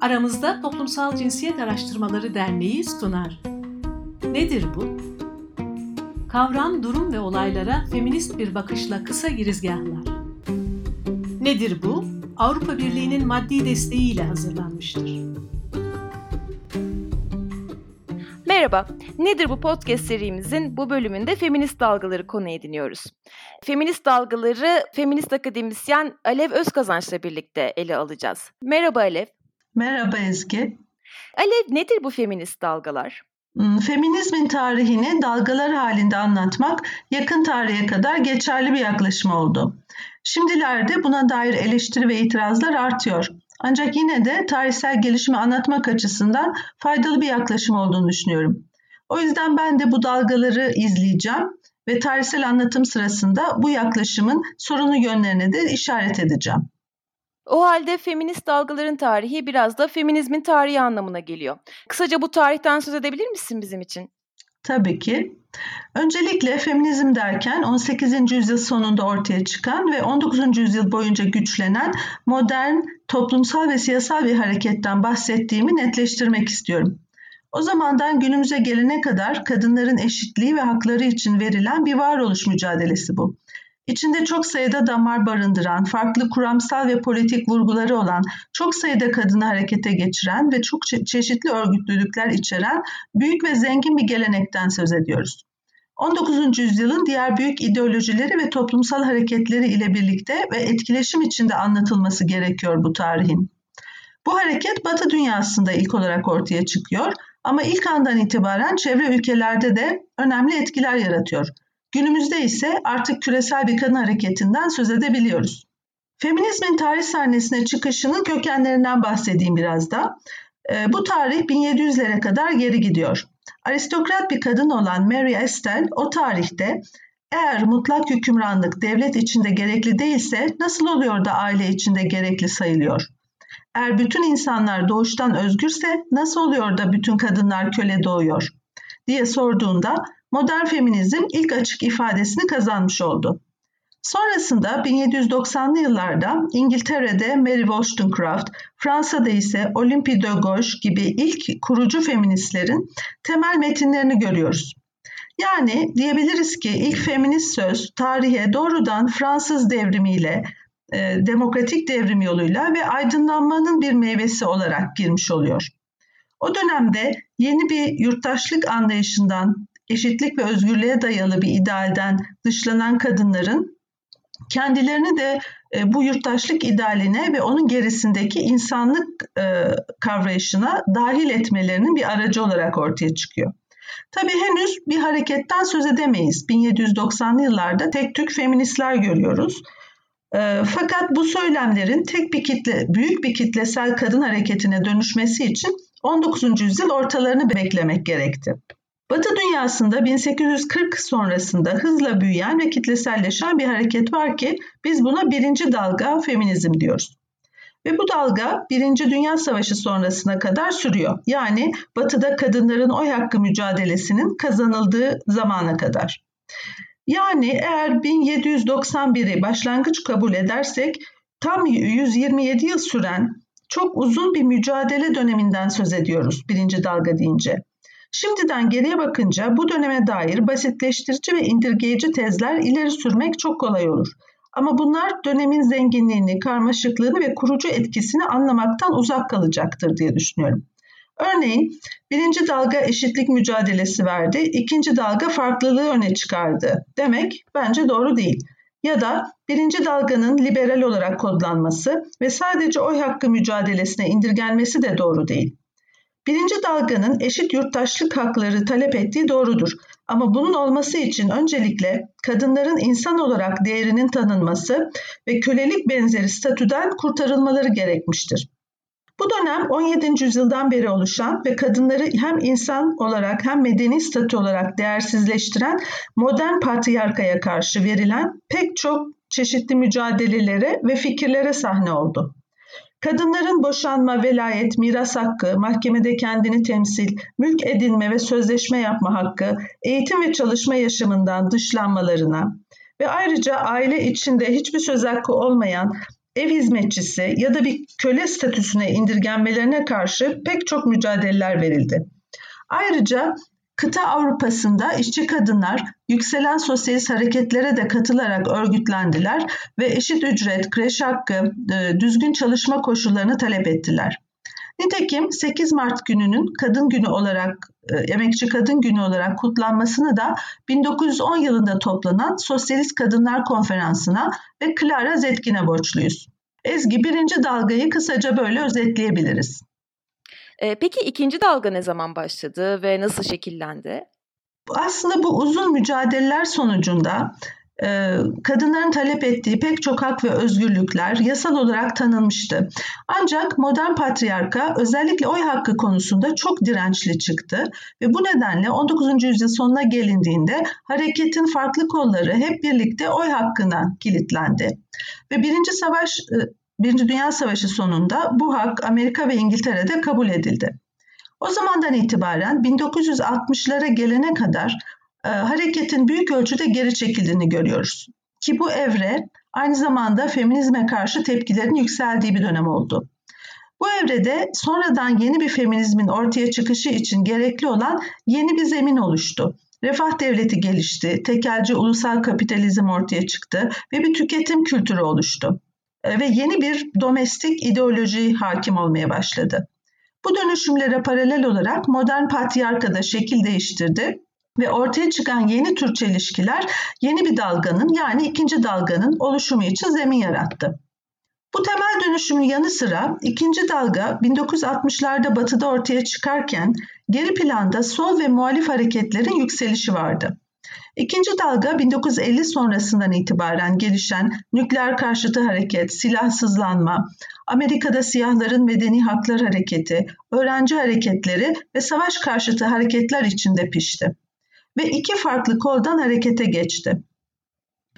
Aramızda Toplumsal Cinsiyet Araştırmaları Derneği sunar. Nedir bu? Kavram, durum ve olaylara feminist bir bakışla kısa girizgahlar. Nedir bu? Avrupa Birliği'nin maddi desteğiyle hazırlanmıştır. Merhaba, Nedir bu podcast serimizin bu bölümünde feminist dalgaları konu ediniyoruz. Feminist dalgaları feminist akademisyen Alev Özkazanç'la birlikte ele alacağız. Merhaba Alev. Merhaba Ezgi. Alev nedir bu feminist dalgalar? Hmm, feminizmin tarihini dalgalar halinde anlatmak yakın tarihe kadar geçerli bir yaklaşım oldu. Şimdilerde buna dair eleştiri ve itirazlar artıyor. Ancak yine de tarihsel gelişimi anlatmak açısından faydalı bir yaklaşım olduğunu düşünüyorum. O yüzden ben de bu dalgaları izleyeceğim ve tarihsel anlatım sırasında bu yaklaşımın sorunlu yönlerine de işaret edeceğim. O halde feminist dalgaların tarihi biraz da feminizmin tarihi anlamına geliyor. Kısaca bu tarihten söz edebilir misin bizim için? Tabii ki. Öncelikle feminizm derken 18. yüzyıl sonunda ortaya çıkan ve 19. yüzyıl boyunca güçlenen modern toplumsal ve siyasal bir hareketten bahsettiğimi netleştirmek istiyorum. O zamandan günümüze gelene kadar kadınların eşitliği ve hakları için verilen bir varoluş mücadelesi bu. İçinde çok sayıda damar barındıran, farklı kuramsal ve politik vurguları olan, çok sayıda kadını harekete geçiren ve çok çe- çeşitli örgütlülükler içeren büyük ve zengin bir gelenekten söz ediyoruz. 19. yüzyılın diğer büyük ideolojileri ve toplumsal hareketleri ile birlikte ve etkileşim içinde anlatılması gerekiyor bu tarihin. Bu hareket Batı dünyasında ilk olarak ortaya çıkıyor ama ilk andan itibaren çevre ülkelerde de önemli etkiler yaratıyor. Günümüzde ise artık küresel bir kadın hareketinden söz edebiliyoruz. Feminizmin tarih sahnesine çıkışının kökenlerinden bahsedeyim biraz da. Ee, bu tarih 1700'lere kadar geri gidiyor. Aristokrat bir kadın olan Mary Estelle o tarihte eğer mutlak hükümranlık devlet içinde gerekli değilse nasıl oluyor da aile içinde gerekli sayılıyor? Eğer bütün insanlar doğuştan özgürse nasıl oluyor da bütün kadınlar köle doğuyor? diye sorduğunda modern feminizm ilk açık ifadesini kazanmış oldu. Sonrasında 1790'lı yıllarda İngiltere'de Mary Wollstonecraft, Fransa'da ise Olympe de Gouges gibi ilk kurucu feministlerin temel metinlerini görüyoruz. Yani diyebiliriz ki ilk feminist söz tarihe doğrudan Fransız devrimiyle, e, demokratik devrim yoluyla ve aydınlanmanın bir meyvesi olarak girmiş oluyor. O dönemde yeni bir yurttaşlık anlayışından, eşitlik ve özgürlüğe dayalı bir idealden dışlanan kadınların kendilerini de e, bu yurttaşlık idealine ve onun gerisindeki insanlık e, kavrayışına dahil etmelerinin bir aracı olarak ortaya çıkıyor. Tabii henüz bir hareketten söz edemeyiz. 1790'lı yıllarda tek tük feministler görüyoruz. E, fakat bu söylemlerin tek bir kitle, büyük bir kitlesel kadın hareketine dönüşmesi için 19. yüzyıl ortalarını beklemek gerekti. Batı dünyasında 1840 sonrasında hızla büyüyen ve kitleselleşen bir hareket var ki biz buna birinci dalga feminizm diyoruz. Ve bu dalga Birinci Dünya Savaşı sonrasına kadar sürüyor. Yani Batı'da kadınların oy hakkı mücadelesinin kazanıldığı zamana kadar. Yani eğer 1791'i başlangıç kabul edersek tam 127 yıl süren çok uzun bir mücadele döneminden söz ediyoruz birinci dalga deyince. Şimdiden geriye bakınca bu döneme dair basitleştirici ve indirgeyici tezler ileri sürmek çok kolay olur. Ama bunlar dönemin zenginliğini, karmaşıklığını ve kurucu etkisini anlamaktan uzak kalacaktır diye düşünüyorum. Örneğin birinci dalga eşitlik mücadelesi verdi, ikinci dalga farklılığı öne çıkardı demek bence doğru değil. Ya da birinci dalganın liberal olarak kodlanması ve sadece oy hakkı mücadelesine indirgenmesi de doğru değil. Birinci dalganın eşit yurttaşlık hakları talep ettiği doğrudur. Ama bunun olması için öncelikle kadınların insan olarak değerinin tanınması ve kölelik benzeri statüden kurtarılmaları gerekmiştir. Bu dönem 17. yüzyıldan beri oluşan ve kadınları hem insan olarak hem medeni statü olarak değersizleştiren modern patriarkaya karşı verilen pek çok çeşitli mücadelelere ve fikirlere sahne oldu. Kadınların boşanma, velayet, miras hakkı, mahkemede kendini temsil, mülk edinme ve sözleşme yapma hakkı, eğitim ve çalışma yaşamından dışlanmalarına ve ayrıca aile içinde hiçbir söz hakkı olmayan ev hizmetçisi ya da bir köle statüsüne indirgenmelerine karşı pek çok mücadeleler verildi. Ayrıca kıta Avrupa'sında işçi kadınlar yükselen sosyalist hareketlere de katılarak örgütlendiler ve eşit ücret, kreş hakkı, e, düzgün çalışma koşullarını talep ettiler. Nitekim 8 Mart gününün kadın günü olarak e, emekçi kadın günü olarak kutlanmasını da 1910 yılında toplanan Sosyalist Kadınlar Konferansı'na ve Clara Zetkin'e borçluyuz. Ezgi birinci dalgayı kısaca böyle özetleyebiliriz. E, peki ikinci dalga ne zaman başladı ve nasıl şekillendi? Aslında bu uzun mücadeleler sonucunda kadınların talep ettiği pek çok hak ve özgürlükler yasal olarak tanınmıştı. Ancak modern patriarka özellikle oy hakkı konusunda çok dirençli çıktı ve bu nedenle 19. yüzyıl sonuna gelindiğinde hareketin farklı kolları hep birlikte oy hakkına kilitlendi. Ve Birinci Savaş e, Birinci Dünya Savaşı sonunda bu hak Amerika ve İngiltere'de kabul edildi. O zamandan itibaren 1960'lara gelene kadar e, hareketin büyük ölçüde geri çekildiğini görüyoruz. Ki bu evre aynı zamanda feminizme karşı tepkilerin yükseldiği bir dönem oldu. Bu evrede sonradan yeni bir feminizmin ortaya çıkışı için gerekli olan yeni bir zemin oluştu. Refah devleti gelişti, tekelci ulusal kapitalizm ortaya çıktı ve bir tüketim kültürü oluştu. E, ve yeni bir domestik ideoloji hakim olmaya başladı. Bu dönüşümlere paralel olarak modern patriarka da şekil değiştirdi ve ortaya çıkan yeni tür çelişkiler yeni bir dalganın yani ikinci dalganın oluşumu için zemin yarattı. Bu temel dönüşümün yanı sıra ikinci dalga 1960'larda batıda ortaya çıkarken geri planda sol ve muhalif hareketlerin yükselişi vardı. İkinci dalga 1950 sonrasından itibaren gelişen nükleer karşıtı hareket, silahsızlanma, Amerika'da siyahların medeni haklar hareketi, öğrenci hareketleri ve savaş karşıtı hareketler içinde pişti ve iki farklı koldan harekete geçti.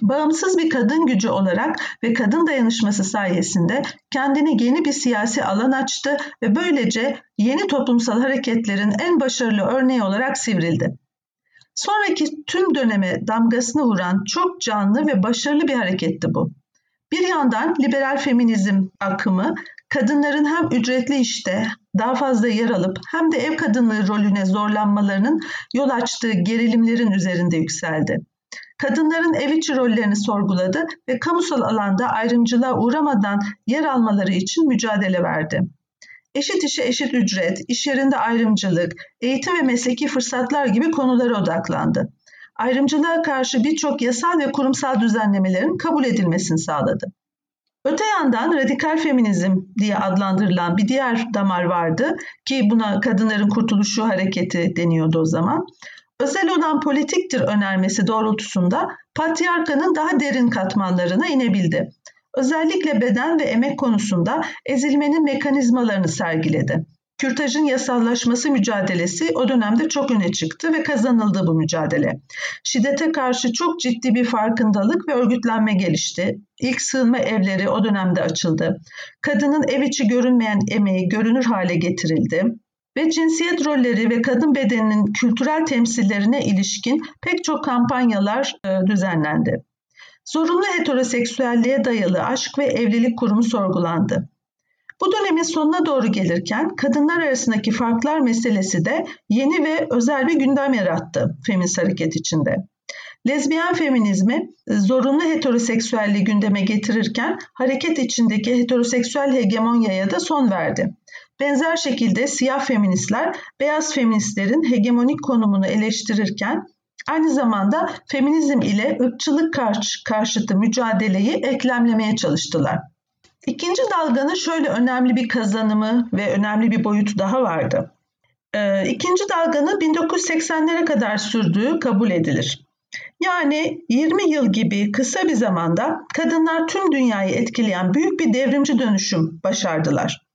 Bağımsız bir kadın gücü olarak ve kadın dayanışması sayesinde kendini yeni bir siyasi alan açtı ve böylece yeni toplumsal hareketlerin en başarılı örneği olarak sivrildi. Sonraki tüm döneme damgasını vuran çok canlı ve başarılı bir hareketti bu. Bir yandan liberal feminizm akımı kadınların hem ücretli işte daha fazla yer alıp hem de ev kadınlığı rolüne zorlanmalarının yol açtığı gerilimlerin üzerinde yükseldi. Kadınların ev içi rollerini sorguladı ve kamusal alanda ayrımcılığa uğramadan yer almaları için mücadele verdi. Eşit işe eşit ücret, iş yerinde ayrımcılık, eğitim ve mesleki fırsatlar gibi konulara odaklandı. Ayrımcılığa karşı birçok yasal ve kurumsal düzenlemelerin kabul edilmesini sağladı. Öte yandan radikal feminizm diye adlandırılan bir diğer damar vardı ki buna kadınların kurtuluşu hareketi deniyordu o zaman. Özel olan politiktir önermesi doğrultusunda patriarkanın daha derin katmanlarına inebildi. Özellikle beden ve emek konusunda ezilmenin mekanizmalarını sergiledi. Kürtajın yasallaşması mücadelesi o dönemde çok öne çıktı ve kazanıldı bu mücadele. Şiddete karşı çok ciddi bir farkındalık ve örgütlenme gelişti. İlk sığınma evleri o dönemde açıldı. Kadının ev içi görünmeyen emeği görünür hale getirildi ve cinsiyet rolleri ve kadın bedeninin kültürel temsillerine ilişkin pek çok kampanyalar e, düzenlendi. Zorunlu heteroseksüelliğe dayalı aşk ve evlilik kurumu sorgulandı. Bu dönemin sonuna doğru gelirken kadınlar arasındaki farklar meselesi de yeni ve özel bir gündem yarattı feminist hareket içinde. Lezbiyen feminizmi zorunlu heteroseksüelliği gündeme getirirken hareket içindeki heteroseksüel hegemonyaya da son verdi. Benzer şekilde siyah feministler beyaz feministlerin hegemonik konumunu eleştirirken aynı zamanda feminizm ile ırkçılık karşı, karşıtı mücadeleyi eklemlemeye çalıştılar. İkinci dalganın şöyle önemli bir kazanımı ve önemli bir boyutu daha vardı. Ee, ikinci dalganın 1980'lere kadar sürdüğü kabul edilir. Yani 20 yıl gibi kısa bir zamanda kadınlar tüm dünyayı etkileyen büyük bir devrimci dönüşüm başardılar.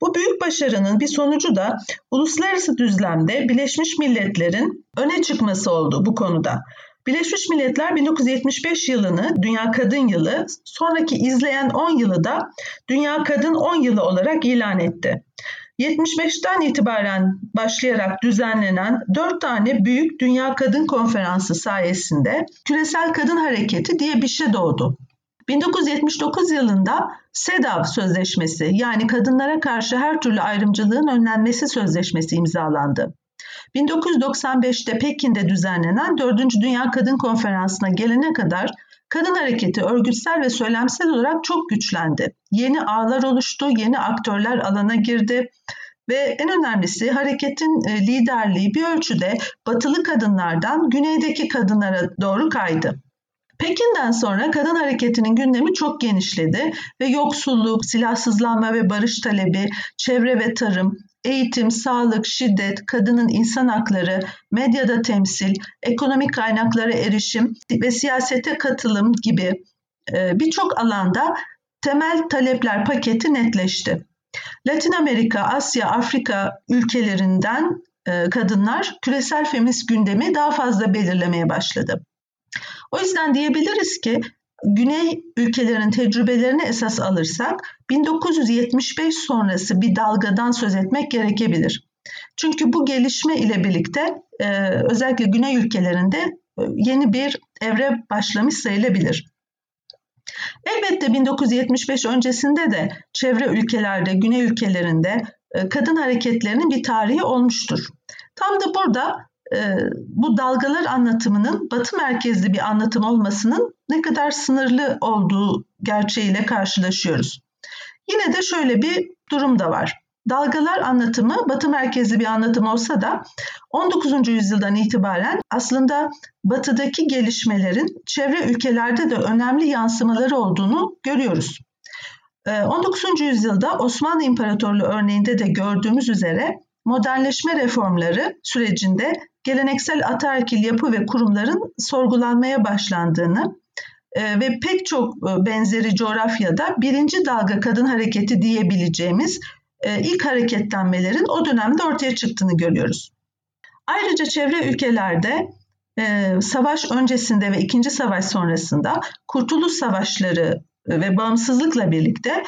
Bu büyük başarının bir sonucu da uluslararası düzlemde Birleşmiş Milletler'in öne çıkması oldu bu konuda. Birleşmiş Milletler 1975 yılını Dünya Kadın Yılı, sonraki izleyen 10 yılı da Dünya Kadın 10 Yılı olarak ilan etti. 75'ten itibaren başlayarak düzenlenen 4 tane büyük Dünya Kadın Konferansı sayesinde küresel kadın hareketi diye bir şey doğdu. 1979 yılında SEDAV Sözleşmesi yani kadınlara karşı her türlü ayrımcılığın önlenmesi sözleşmesi imzalandı. 1995'te Pekin'de düzenlenen 4. Dünya Kadın Konferansı'na gelene kadar kadın hareketi örgütsel ve söylemsel olarak çok güçlendi. Yeni ağlar oluştu, yeni aktörler alana girdi ve en önemlisi hareketin e, liderliği bir ölçüde batılı kadınlardan güneydeki kadınlara doğru kaydı. Pekin'den sonra kadın hareketinin gündemi çok genişledi ve yoksulluk, silahsızlanma ve barış talebi, çevre ve tarım, eğitim, sağlık, şiddet, kadının insan hakları, medyada temsil, ekonomik kaynaklara erişim ve siyasete katılım gibi e, birçok alanda temel talepler paketi netleşti. Latin Amerika, Asya, Afrika ülkelerinden e, kadınlar küresel feminist gündemi daha fazla belirlemeye başladı. O yüzden diyebiliriz ki Güney ülkelerin tecrübelerini esas alırsak 1975 sonrası bir dalgadan söz etmek gerekebilir. Çünkü bu gelişme ile birlikte e, özellikle Güney ülkelerinde e, yeni bir evre başlamış sayılabilir. Elbette 1975 öncesinde de çevre ülkelerde, Güney ülkelerinde e, kadın hareketlerinin bir tarihi olmuştur. Tam da burada bu dalgalar anlatımının batı merkezli bir anlatım olmasının ne kadar sınırlı olduğu gerçeğiyle karşılaşıyoruz. Yine de şöyle bir durum da var. Dalgalar anlatımı batı merkezli bir anlatım olsa da 19. yüzyıldan itibaren aslında batıdaki gelişmelerin çevre ülkelerde de önemli yansımaları olduğunu görüyoruz. 19. Ee, yüzyılda Osmanlı İmparatorluğu örneğinde de gördüğümüz üzere modernleşme reformları sürecinde geleneksel ataerkil yapı ve kurumların sorgulanmaya başlandığını e, ve pek çok e, benzeri coğrafyada birinci dalga kadın hareketi diyebileceğimiz e, ilk hareketlenmelerin o dönemde ortaya çıktığını görüyoruz. Ayrıca çevre ülkelerde savaş öncesinde ve ikinci savaş sonrasında kurtuluş savaşları ve bağımsızlıkla birlikte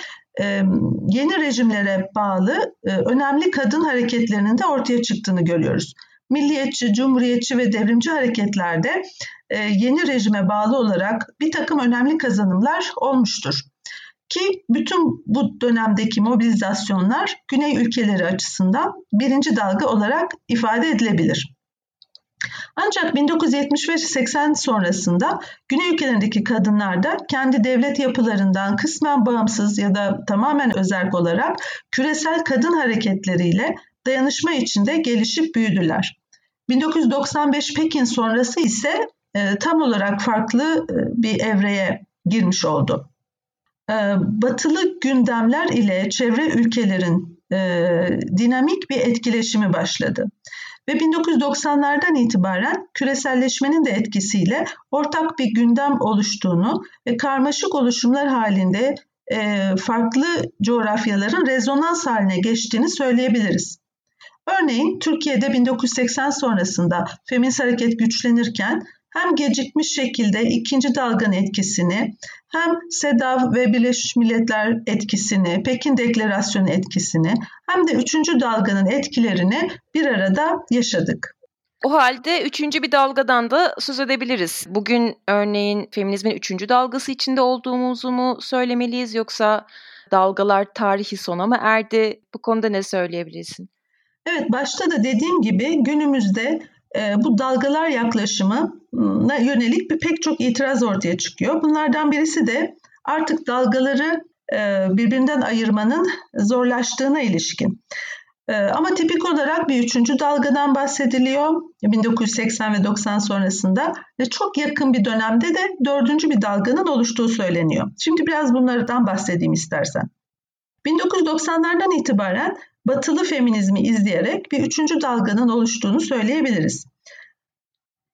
yeni rejimlere bağlı önemli kadın hareketlerinin de ortaya çıktığını görüyoruz milliyetçi, cumhuriyetçi ve devrimci hareketlerde yeni rejime bağlı olarak bir takım önemli kazanımlar olmuştur. Ki bütün bu dönemdeki mobilizasyonlar Güney ülkeleri açısından birinci dalga olarak ifade edilebilir. Ancak 1975-80 sonrasında Güney ülkelerindeki kadınlar da kendi devlet yapılarından kısmen bağımsız ya da tamamen özerk olarak küresel kadın hareketleriyle dayanışma içinde gelişip büyüdüler. 1995 Pekin sonrası ise e, tam olarak farklı e, bir evreye girmiş oldu. E, batılı gündemler ile çevre ülkelerin e, dinamik bir etkileşimi başladı. Ve 1990'lardan itibaren küreselleşmenin de etkisiyle ortak bir gündem oluştuğunu ve karmaşık oluşumlar halinde e, farklı coğrafyaların rezonans haline geçtiğini söyleyebiliriz. Örneğin Türkiye'de 1980 sonrasında feminist hareket güçlenirken hem gecikmiş şekilde ikinci dalganın etkisini hem SEDAV ve Birleşmiş Milletler etkisini, Pekin Deklarasyonu etkisini hem de üçüncü dalganın etkilerini bir arada yaşadık. O halde üçüncü bir dalgadan da söz edebiliriz. Bugün örneğin feminizmin üçüncü dalgası içinde olduğumuzu mu söylemeliyiz yoksa dalgalar tarihi sona mı erdi? Bu konuda ne söyleyebilirsin? Evet başta da dediğim gibi günümüzde bu dalgalar yaklaşımına yönelik bir pek çok itiraz ortaya çıkıyor. Bunlardan birisi de artık dalgaları e, birbirinden ayırmanın zorlaştığına ilişkin. E, ama tipik olarak bir üçüncü dalgadan bahsediliyor 1980 ve 90 sonrasında ve çok yakın bir dönemde de dördüncü bir dalganın oluştuğu söyleniyor. Şimdi biraz bunlardan bahsedeyim istersen. 1990'lardan itibaren batılı feminizmi izleyerek bir üçüncü dalganın oluştuğunu söyleyebiliriz.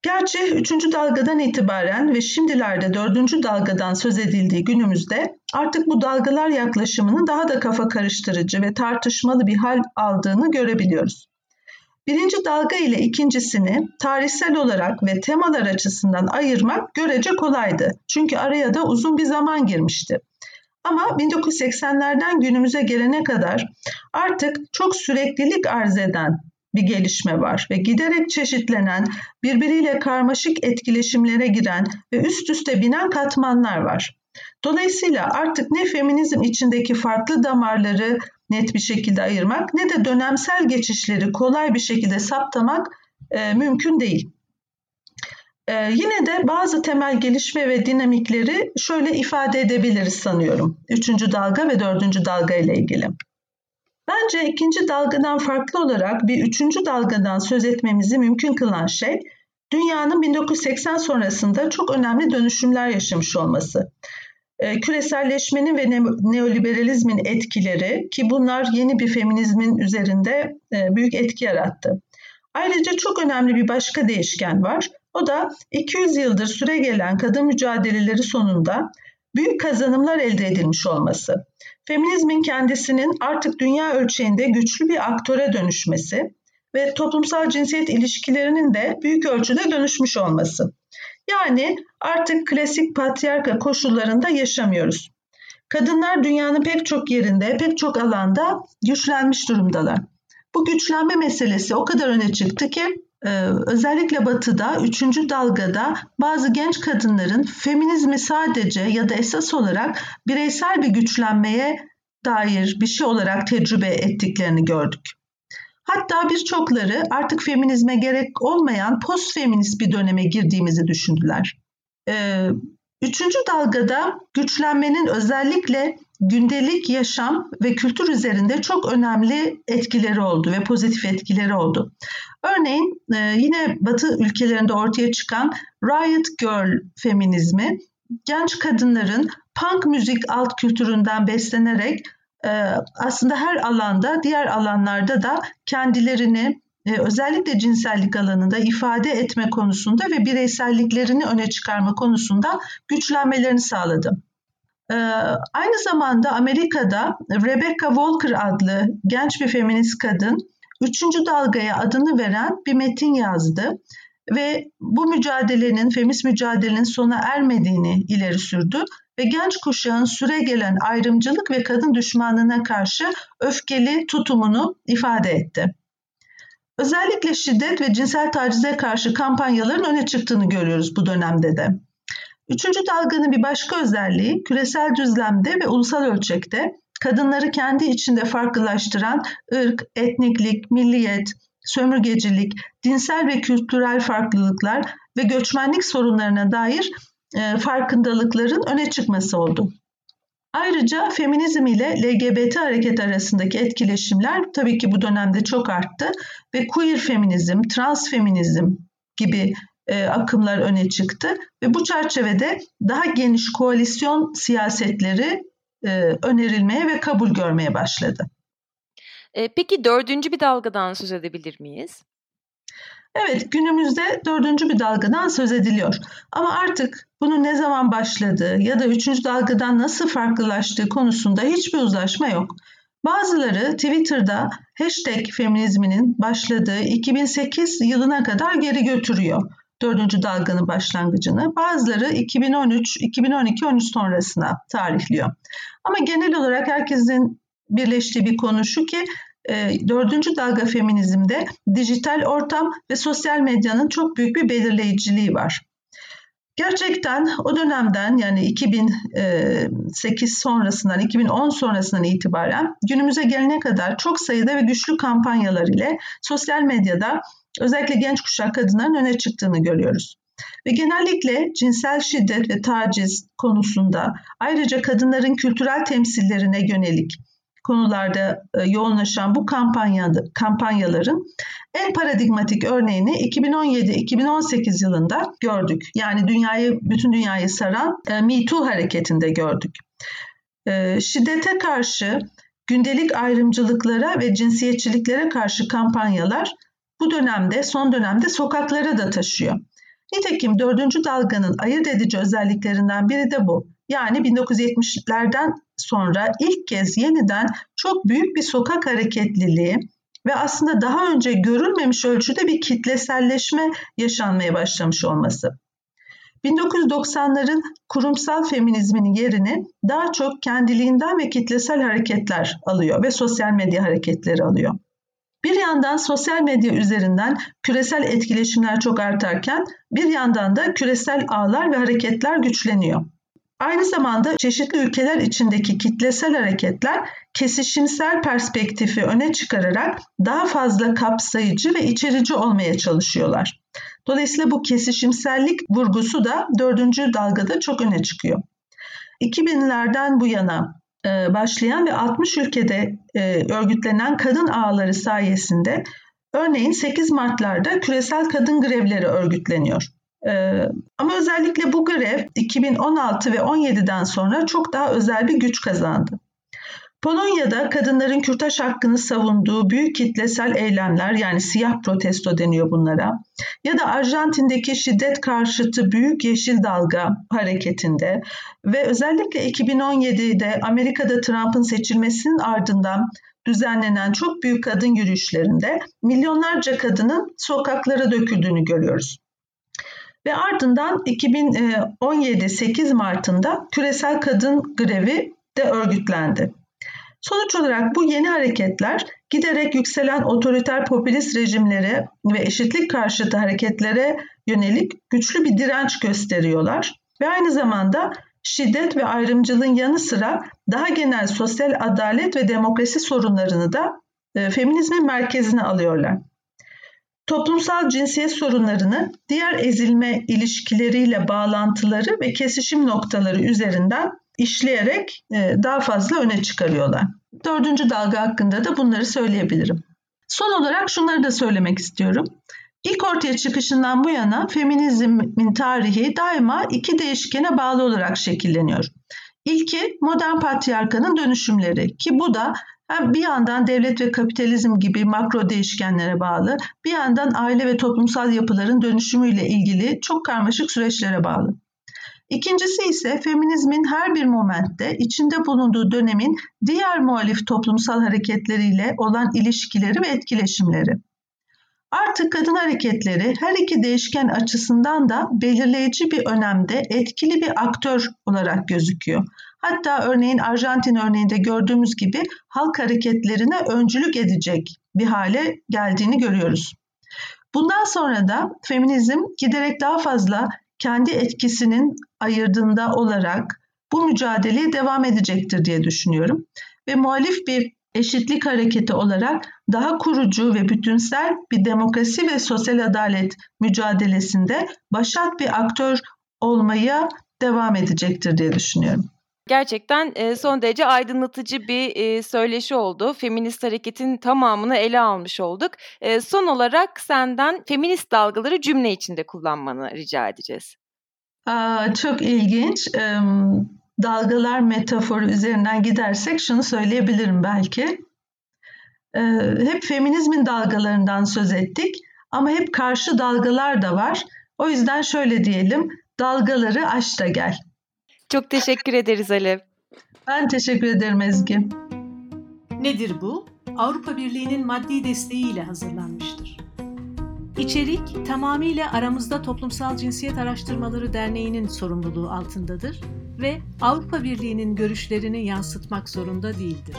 Gerçi üçüncü dalgadan itibaren ve şimdilerde dördüncü dalgadan söz edildiği günümüzde artık bu dalgalar yaklaşımının daha da kafa karıştırıcı ve tartışmalı bir hal aldığını görebiliyoruz. Birinci dalga ile ikincisini tarihsel olarak ve temalar açısından ayırmak görece kolaydı. Çünkü araya da uzun bir zaman girmişti. Ama 1980'lerden günümüze gelene kadar artık çok süreklilik arz eden bir gelişme var ve giderek çeşitlenen, birbiriyle karmaşık etkileşimlere giren ve üst üste binen katmanlar var. Dolayısıyla artık ne feminizm içindeki farklı damarları net bir şekilde ayırmak ne de dönemsel geçişleri kolay bir şekilde saptamak e, mümkün değil. E, yine de bazı temel gelişme ve dinamikleri şöyle ifade edebiliriz sanıyorum. Üçüncü dalga ve dördüncü dalga ile ilgili. Bence ikinci dalgadan farklı olarak bir üçüncü dalgadan söz etmemizi mümkün kılan şey dünyanın 1980 sonrasında çok önemli dönüşümler yaşamış olması. Ee, küreselleşmenin ve neoliberalizmin etkileri ki bunlar yeni bir feminizmin üzerinde e, büyük etki yarattı. Ayrıca çok önemli bir başka değişken var. O da 200 yıldır süre gelen kadın mücadeleleri sonunda büyük kazanımlar elde edilmiş olması. Feminizmin kendisinin artık dünya ölçeğinde güçlü bir aktöre dönüşmesi ve toplumsal cinsiyet ilişkilerinin de büyük ölçüde dönüşmüş olması. Yani artık klasik patriarka koşullarında yaşamıyoruz. Kadınlar dünyanın pek çok yerinde, pek çok alanda güçlenmiş durumdalar. Bu güçlenme meselesi o kadar öne çıktı ki özellikle batıda üçüncü dalgada bazı genç kadınların feminizmi sadece ya da esas olarak bireysel bir güçlenmeye dair bir şey olarak tecrübe ettiklerini gördük. Hatta birçokları artık feminizme gerek olmayan post feminist bir döneme girdiğimizi düşündüler. Ee, üçüncü dalgada güçlenmenin özellikle gündelik yaşam ve kültür üzerinde çok önemli etkileri oldu ve pozitif etkileri oldu. Örneğin e, yine Batı ülkelerinde ortaya çıkan Riot Girl feminizmi genç kadınların punk müzik alt kültüründen beslenerek e, aslında her alanda, diğer alanlarda da kendilerini e, özellikle cinsellik alanında ifade etme konusunda ve bireyselliklerini öne çıkarma konusunda güçlenmelerini sağladı. E, aynı zamanda Amerika'da Rebecca Walker adlı genç bir feminist kadın üçüncü dalgaya adını veren bir metin yazdı ve bu mücadelenin, feminist mücadelenin sona ermediğini ileri sürdü ve genç kuşağın süre gelen ayrımcılık ve kadın düşmanlığına karşı öfkeli tutumunu ifade etti. Özellikle şiddet ve cinsel tacize karşı kampanyaların öne çıktığını görüyoruz bu dönemde de. Üçüncü dalganın bir başka özelliği küresel düzlemde ve ulusal ölçekte kadınları kendi içinde farklılaştıran ırk, etniklik, milliyet, sömürgecilik, dinsel ve kültürel farklılıklar ve göçmenlik sorunlarına dair e, farkındalıkların öne çıkması oldu. Ayrıca feminizm ile LGBT hareket arasındaki etkileşimler tabii ki bu dönemde çok arttı ve queer feminizm, trans feminizm gibi e, akımlar öne çıktı ve bu çerçevede daha geniş koalisyon siyasetleri e, önerilmeye ve kabul görmeye başladı. E, peki dördüncü bir dalgadan söz edebilir miyiz? Evet, günümüzde dördüncü bir dalgadan söz ediliyor. Ama artık bunun ne zaman başladığı ya da üçüncü dalgadan nasıl farklılaştığı konusunda hiçbir uzlaşma yok. Bazıları Twitter'da hashtag feminizminin başladığı 2008 yılına kadar geri götürüyor dördüncü dalganın başlangıcını. Bazıları 2013, 2012, 13 sonrasına tarihliyor. Ama genel olarak herkesin birleştiği bir konu şu ki e, dördüncü dalga feminizmde dijital ortam ve sosyal medyanın çok büyük bir belirleyiciliği var. Gerçekten o dönemden yani 2008 sonrasından, 2010 sonrasından itibaren günümüze gelene kadar çok sayıda ve güçlü kampanyalar ile sosyal medyada özellikle genç kuşak kadınların öne çıktığını görüyoruz. Ve genellikle cinsel şiddet ve taciz konusunda ayrıca kadınların kültürel temsillerine yönelik konularda e, yoğunlaşan bu kampanyaların en paradigmatik örneğini 2017-2018 yılında gördük. Yani dünyayı, bütün dünyayı saran e, Me Too hareketinde gördük. E, şiddete karşı, gündelik ayrımcılıklara ve cinsiyetçiliklere karşı kampanyalar bu dönemde, son dönemde sokaklara da taşıyor. Nitekim dördüncü dalganın ayırt edici özelliklerinden biri de bu. Yani 1970'lerden sonra ilk kez yeniden çok büyük bir sokak hareketliliği ve aslında daha önce görülmemiş ölçüde bir kitleselleşme yaşanmaya başlamış olması. 1990'ların kurumsal feminizminin yerini daha çok kendiliğinden ve kitlesel hareketler alıyor ve sosyal medya hareketleri alıyor. Bir yandan sosyal medya üzerinden küresel etkileşimler çok artarken bir yandan da küresel ağlar ve hareketler güçleniyor. Aynı zamanda çeşitli ülkeler içindeki kitlesel hareketler kesişimsel perspektifi öne çıkararak daha fazla kapsayıcı ve içerici olmaya çalışıyorlar. Dolayısıyla bu kesişimsellik vurgusu da dördüncü dalgada çok öne çıkıyor. 2000'lerden bu yana başlayan ve 60 ülkede e, örgütlenen kadın ağları sayesinde örneğin 8 Mart'larda küresel kadın grevleri örgütleniyor. E, ama özellikle bu grev 2016 ve 17'den sonra çok daha özel bir güç kazandı. Polonya'da kadınların kürtaj hakkını savunduğu büyük kitlesel eylemler yani siyah protesto deniyor bunlara ya da Arjantin'deki şiddet karşıtı büyük yeşil dalga hareketinde ve özellikle 2017'de Amerika'da Trump'ın seçilmesinin ardından düzenlenen çok büyük kadın yürüyüşlerinde milyonlarca kadının sokaklara döküldüğünü görüyoruz. Ve ardından 2017 8 Mart'ında küresel kadın grevi de örgütlendi. Sonuç olarak bu yeni hareketler giderek yükselen otoriter popülist rejimlere ve eşitlik karşıtı hareketlere yönelik güçlü bir direnç gösteriyorlar ve aynı zamanda şiddet ve ayrımcılığın yanı sıra daha genel sosyal adalet ve demokrasi sorunlarını da e, feminizmin merkezine alıyorlar. Toplumsal cinsiyet sorunlarını diğer ezilme ilişkileriyle bağlantıları ve kesişim noktaları üzerinden işleyerek e, daha fazla öne çıkarıyorlar. Dördüncü dalga hakkında da bunları söyleyebilirim. Son olarak şunları da söylemek istiyorum. İlk ortaya çıkışından bu yana feminizmin tarihi daima iki değişkene bağlı olarak şekilleniyor. İlki modern patriarkanın dönüşümleri ki bu da bir yandan devlet ve kapitalizm gibi makro değişkenlere bağlı, bir yandan aile ve toplumsal yapıların dönüşümüyle ilgili çok karmaşık süreçlere bağlı. İkincisi ise feminizmin her bir momentte içinde bulunduğu dönemin diğer muhalif toplumsal hareketleriyle olan ilişkileri ve etkileşimleri. Artık kadın hareketleri her iki değişken açısından da belirleyici bir önemde etkili bir aktör olarak gözüküyor. Hatta örneğin Arjantin örneğinde gördüğümüz gibi halk hareketlerine öncülük edecek bir hale geldiğini görüyoruz. Bundan sonra da feminizm giderek daha fazla kendi etkisinin ayırdığında olarak bu mücadeleye devam edecektir diye düşünüyorum. Ve muhalif bir eşitlik hareketi olarak daha kurucu ve bütünsel bir demokrasi ve sosyal adalet mücadelesinde başat bir aktör olmaya devam edecektir diye düşünüyorum. Gerçekten son derece aydınlatıcı bir söyleşi oldu. Feminist hareketin tamamını ele almış olduk. Son olarak senden feminist dalgaları cümle içinde kullanmanı rica edeceğiz. Aa, çok ilginç. Dalgalar metaforu üzerinden gidersek şunu söyleyebilirim belki. Hep feminizmin dalgalarından söz ettik ama hep karşı dalgalar da var. O yüzden şöyle diyelim, dalgaları aç da gel. Çok teşekkür ederiz Alev. Ben teşekkür ederim Ezgi. Nedir bu? Avrupa Birliği'nin maddi desteğiyle hazırlanmıştır. İçerik tamamıyla Aramızda Toplumsal Cinsiyet Araştırmaları Derneği'nin sorumluluğu altındadır ve Avrupa Birliği'nin görüşlerini yansıtmak zorunda değildir.